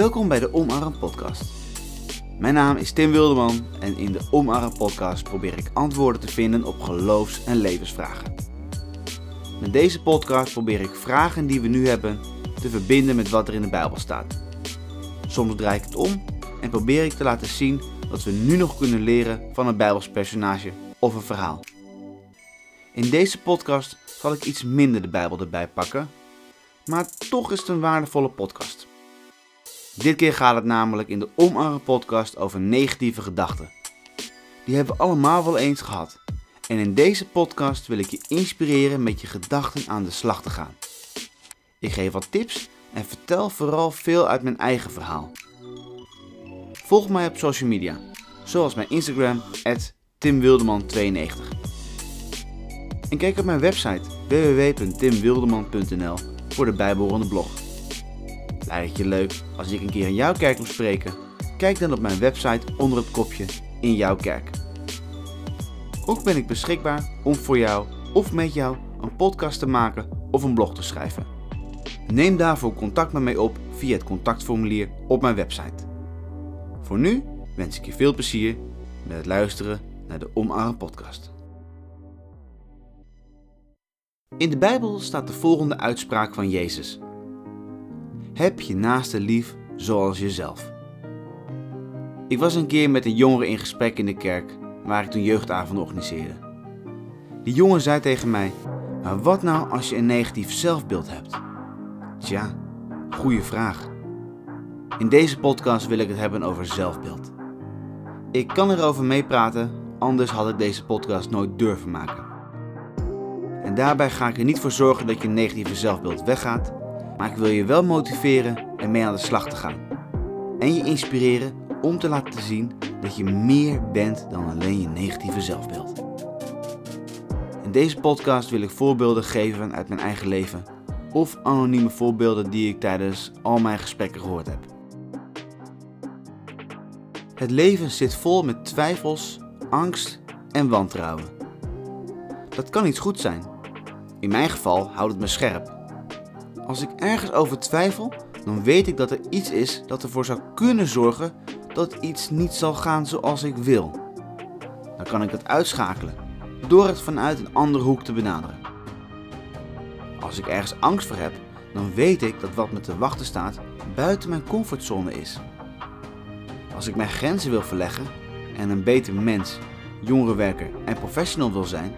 Welkom bij de Omarm Podcast. Mijn naam is Tim Wilderman en in de Omarm Podcast probeer ik antwoorden te vinden op geloofs- en levensvragen. Met deze podcast probeer ik vragen die we nu hebben te verbinden met wat er in de Bijbel staat. Soms draai ik het om en probeer ik te laten zien wat we nu nog kunnen leren van een Bijbels personage of een verhaal. In deze podcast zal ik iets minder de Bijbel erbij pakken, maar toch is het een waardevolle podcast. Dit keer gaat het namelijk in de Omarm podcast over negatieve gedachten. Die hebben we allemaal wel eens gehad. En in deze podcast wil ik je inspireren met je gedachten aan de slag te gaan. Ik geef wat tips en vertel vooral veel uit mijn eigen verhaal. Volg mij op social media, zoals mijn Instagram, timwildeman92. En kijk op mijn website www.timwildeman.nl voor de bijbehorende blog. Het je leuk als ik een keer in jouw kerk moet spreken? Kijk dan op mijn website onder het kopje In jouw kerk. Ook ben ik beschikbaar om voor jou of met jou een podcast te maken of een blog te schrijven. Neem daarvoor contact met mij op via het contactformulier op mijn website. Voor nu wens ik je veel plezier met het luisteren naar de Omarm podcast. In de Bijbel staat de volgende uitspraak van Jezus. Heb je naaste lief zoals jezelf. Ik was een keer met een jongere in gesprek in de kerk waar ik toen jeugdavond organiseerde. Die jongen zei tegen mij: Maar wat nou als je een negatief zelfbeeld hebt? Tja, goede vraag. In deze podcast wil ik het hebben over zelfbeeld. Ik kan erover meepraten, anders had ik deze podcast nooit durven maken. En daarbij ga ik er niet voor zorgen dat je negatieve zelfbeeld weggaat, maar ik wil je wel motiveren en mee aan de slag te gaan. En je inspireren om te laten zien dat je meer bent dan alleen je negatieve zelfbeeld. In deze podcast wil ik voorbeelden geven uit mijn eigen leven of anonieme voorbeelden die ik tijdens al mijn gesprekken gehoord heb. Het leven zit vol met twijfels, angst en wantrouwen. Dat kan iets goed zijn. In mijn geval houdt het me scherp. Als ik ergens over twijfel, dan weet ik dat er iets is dat ervoor zou kunnen zorgen dat iets niet zal gaan zoals ik wil. Dan kan ik het uitschakelen door het vanuit een andere hoek te benaderen. Als ik ergens angst voor heb, dan weet ik dat wat me te wachten staat buiten mijn comfortzone is. Als ik mijn grenzen wil verleggen en een beter mens, jongerenwerker en professional wil zijn,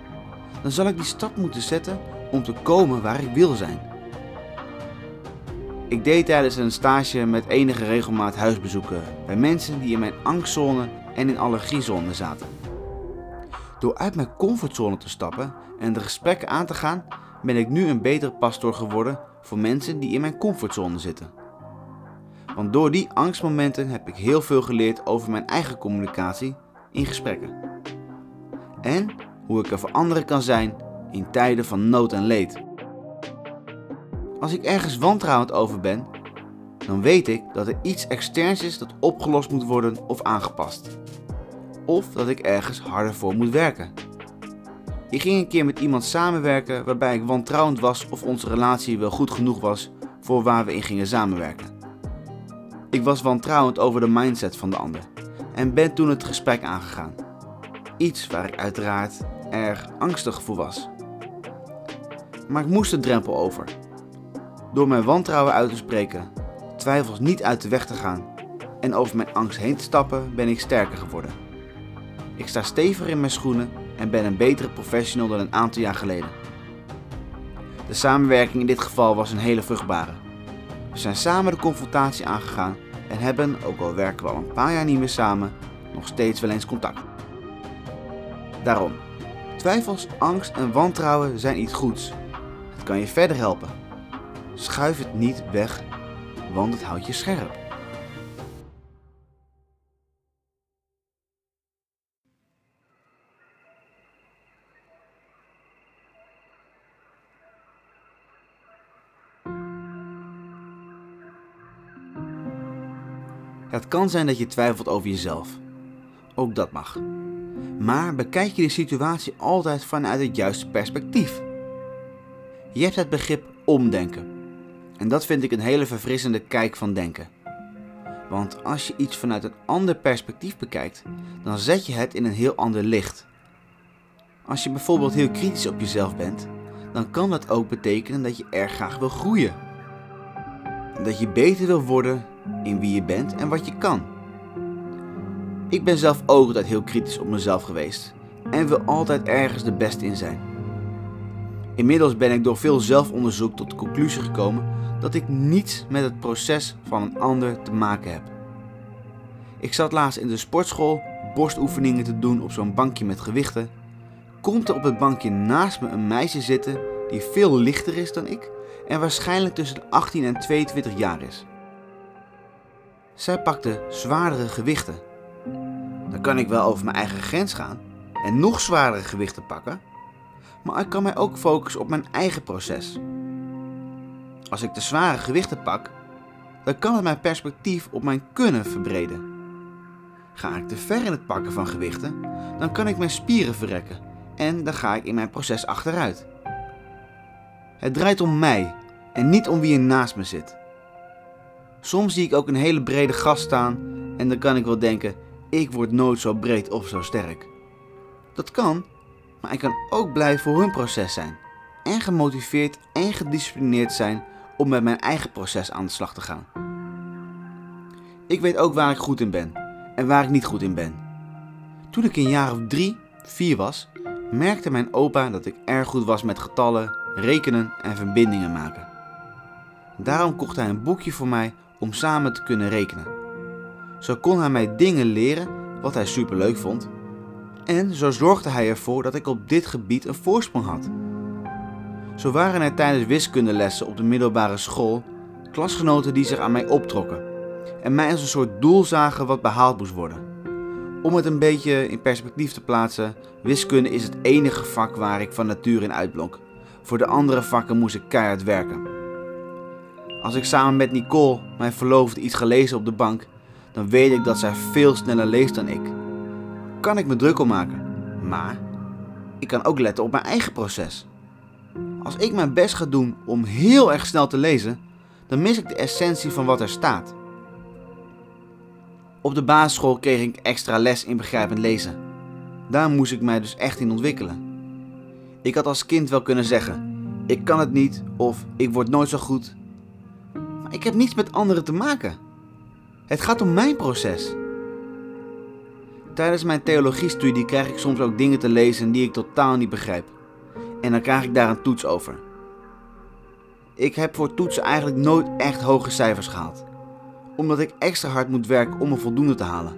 dan zal ik die stap moeten zetten om te komen waar ik wil zijn. Ik deed tijdens een stage met enige regelmaat huisbezoeken bij mensen die in mijn angstzone en in allergiezone zaten. Door uit mijn comfortzone te stappen en de gesprekken aan te gaan, ben ik nu een betere pastoor geworden voor mensen die in mijn comfortzone zitten. Want door die angstmomenten heb ik heel veel geleerd over mijn eigen communicatie in gesprekken. En hoe ik er voor anderen kan zijn in tijden van nood en leed. Als ik ergens wantrouwend over ben, dan weet ik dat er iets externs is dat opgelost moet worden of aangepast. Of dat ik ergens harder voor moet werken. Ik ging een keer met iemand samenwerken waarbij ik wantrouwend was of onze relatie wel goed genoeg was voor waar we in gingen samenwerken. Ik was wantrouwend over de mindset van de ander en ben toen het gesprek aangegaan. Iets waar ik uiteraard erg angstig voor was. Maar ik moest de drempel over. Door mijn wantrouwen uit te spreken, twijfels niet uit de weg te gaan en over mijn angst heen te stappen, ben ik sterker geworden. Ik sta steviger in mijn schoenen en ben een betere professional dan een aantal jaar geleden. De samenwerking in dit geval was een hele vruchtbare. We zijn samen de confrontatie aangegaan en hebben, ook al werken we al een paar jaar niet meer samen, nog steeds wel eens contact. Daarom, twijfels, angst en wantrouwen zijn iets goeds. Het kan je verder helpen. Schuif het niet weg, want het houdt je scherp. Het kan zijn dat je twijfelt over jezelf. Ook dat mag. Maar bekijk je de situatie altijd vanuit het juiste perspectief. Je hebt het begrip omdenken. En dat vind ik een hele verfrissende kijk van denken. Want als je iets vanuit een ander perspectief bekijkt, dan zet je het in een heel ander licht. Als je bijvoorbeeld heel kritisch op jezelf bent, dan kan dat ook betekenen dat je erg graag wil groeien. Dat je beter wil worden in wie je bent en wat je kan. Ik ben zelf ook altijd heel kritisch op mezelf geweest en wil altijd ergens de beste in zijn. Inmiddels ben ik door veel zelfonderzoek tot de conclusie gekomen dat ik niets met het proces van een ander te maken heb. Ik zat laatst in de sportschool borstoefeningen te doen op zo'n bankje met gewichten. Komt er op het bankje naast me een meisje zitten die veel lichter is dan ik en waarschijnlijk tussen de 18 en 22 jaar is. Zij pakte zwaardere gewichten. Dan kan ik wel over mijn eigen grens gaan en nog zwaardere gewichten pakken, maar ik kan mij ook focussen op mijn eigen proces. Als ik de zware gewichten pak, dan kan het mijn perspectief op mijn kunnen verbreden. Ga ik te ver in het pakken van gewichten, dan kan ik mijn spieren verrekken en dan ga ik in mijn proces achteruit. Het draait om mij en niet om wie er naast me zit. Soms zie ik ook een hele brede gast staan en dan kan ik wel denken: ik word nooit zo breed of zo sterk. Dat kan, maar ik kan ook blij voor hun proces zijn en gemotiveerd en gedisciplineerd zijn om met mijn eigen proces aan de slag te gaan. Ik weet ook waar ik goed in ben en waar ik niet goed in ben. Toen ik een jaar of drie, vier was, merkte mijn opa dat ik erg goed was met getallen, rekenen en verbindingen maken. Daarom kocht hij een boekje voor mij om samen te kunnen rekenen. Zo kon hij mij dingen leren wat hij superleuk vond. En zo zorgde hij ervoor dat ik op dit gebied een voorsprong had. Zo waren er tijdens wiskundelessen op de middelbare school klasgenoten die zich aan mij optrokken en mij als een soort doel zagen wat behaald moest worden. Om het een beetje in perspectief te plaatsen, wiskunde is het enige vak waar ik van nature in uitblonk. Voor de andere vakken moest ik keihard werken. Als ik samen met Nicole, mijn verloofde, iets gelezen op de bank, dan weet ik dat zij veel sneller leest dan ik. Kan ik me druk om maken, maar ik kan ook letten op mijn eigen proces. Als ik mijn best ga doen om heel erg snel te lezen, dan mis ik de essentie van wat er staat. Op de basisschool kreeg ik extra les in begrijpend lezen. Daar moest ik mij dus echt in ontwikkelen. Ik had als kind wel kunnen zeggen: ik kan het niet of ik word nooit zo goed. Maar ik heb niets met anderen te maken. Het gaat om mijn proces. Tijdens mijn theologiestudie krijg ik soms ook dingen te lezen die ik totaal niet begrijp. En dan krijg ik daar een toets over. Ik heb voor toetsen eigenlijk nooit echt hoge cijfers gehaald omdat ik extra hard moet werken om een voldoende te halen.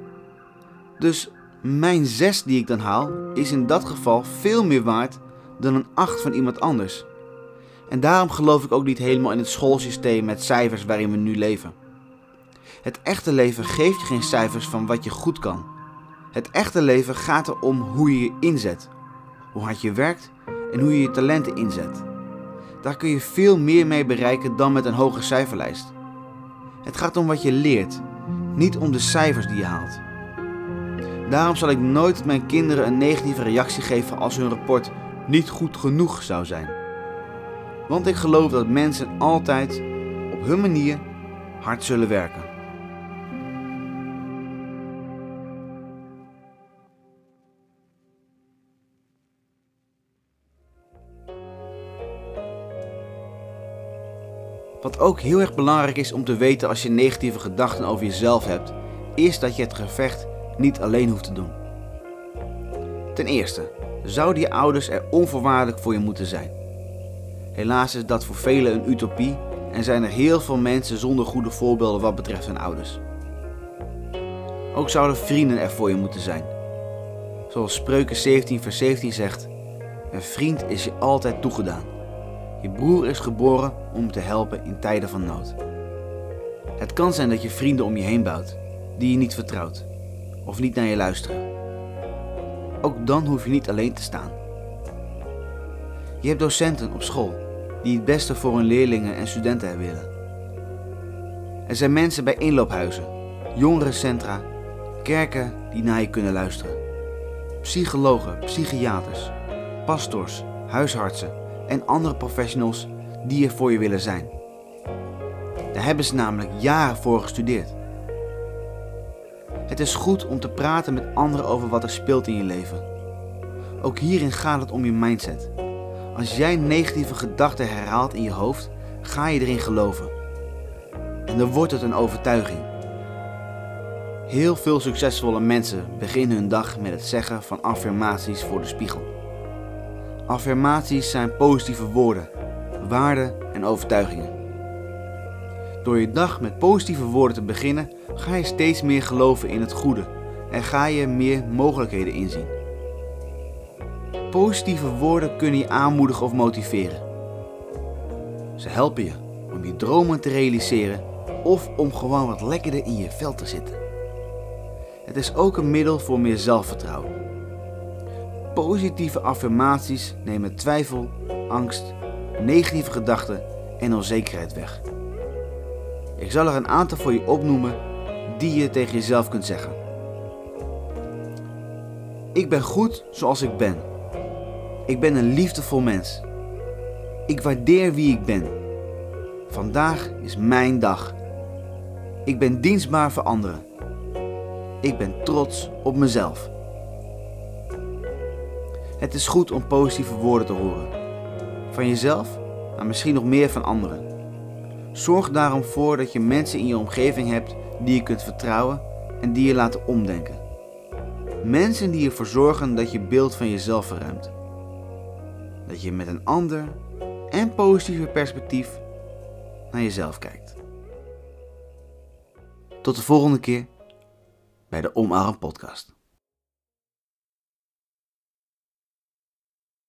Dus mijn 6 die ik dan haal is in dat geval veel meer waard dan een 8 van iemand anders. En daarom geloof ik ook niet helemaal in het schoolsysteem met cijfers waarin we nu leven. Het echte leven geeft je geen cijfers van wat je goed kan. Het echte leven gaat erom hoe je je inzet, hoe hard je werkt en hoe je je talenten inzet. Daar kun je veel meer mee bereiken dan met een hoge cijferlijst. Het gaat om wat je leert, niet om de cijfers die je haalt. Daarom zal ik nooit mijn kinderen een negatieve reactie geven als hun rapport niet goed genoeg zou zijn. Want ik geloof dat mensen altijd op hun manier hard zullen werken. Wat ook heel erg belangrijk is om te weten als je negatieve gedachten over jezelf hebt, is dat je het gevecht niet alleen hoeft te doen. Ten eerste, zouden je ouders er onvoorwaardelijk voor je moeten zijn. Helaas is dat voor velen een utopie en zijn er heel veel mensen zonder goede voorbeelden wat betreft hun ouders. Ook zouden vrienden er voor je moeten zijn. Zoals Spreuken 17 vers 17 zegt, een vriend is je altijd toegedaan. Je broer is geboren om te helpen in tijden van nood. Het kan zijn dat je vrienden om je heen bouwt die je niet vertrouwt of niet naar je luisteren. Ook dan hoef je niet alleen te staan. Je hebt docenten op school die het beste voor hun leerlingen en studenten willen. Er zijn mensen bij inloophuizen, jongerencentra, kerken die naar je kunnen luisteren. Psychologen, psychiaters, pastors, huisartsen en andere professionals die er voor je willen zijn. Daar hebben ze namelijk jaren voor gestudeerd. Het is goed om te praten met anderen over wat er speelt in je leven. Ook hierin gaat het om je mindset. Als jij negatieve gedachten herhaalt in je hoofd, ga je erin geloven. En dan wordt het een overtuiging. Heel veel succesvolle mensen beginnen hun dag met het zeggen van affirmaties voor de spiegel. Affirmaties zijn positieve woorden, waarden en overtuigingen. Door je dag met positieve woorden te beginnen, ga je steeds meer geloven in het goede en ga je meer mogelijkheden inzien. Positieve woorden kunnen je aanmoedigen of motiveren. Ze helpen je om je dromen te realiseren of om gewoon wat lekkerder in je vel te zitten. Het is ook een middel voor meer zelfvertrouwen. Positieve affirmaties nemen twijfel, angst, negatieve gedachten en onzekerheid weg. Ik zal er een aantal voor je opnoemen die je tegen jezelf kunt zeggen. Ik ben goed zoals ik ben. Ik ben een liefdevol mens. Ik waardeer wie ik ben. Vandaag is mijn dag. Ik ben dienstbaar voor anderen. Ik ben trots op mezelf. Het is goed om positieve woorden te horen. Van jezelf, maar misschien nog meer van anderen. Zorg daarom voor dat je mensen in je omgeving hebt die je kunt vertrouwen en die je laten omdenken. Mensen die ervoor zorgen dat je beeld van jezelf verruimt. Dat je met een ander en positieve perspectief naar jezelf kijkt. Tot de volgende keer bij de Omarm Podcast.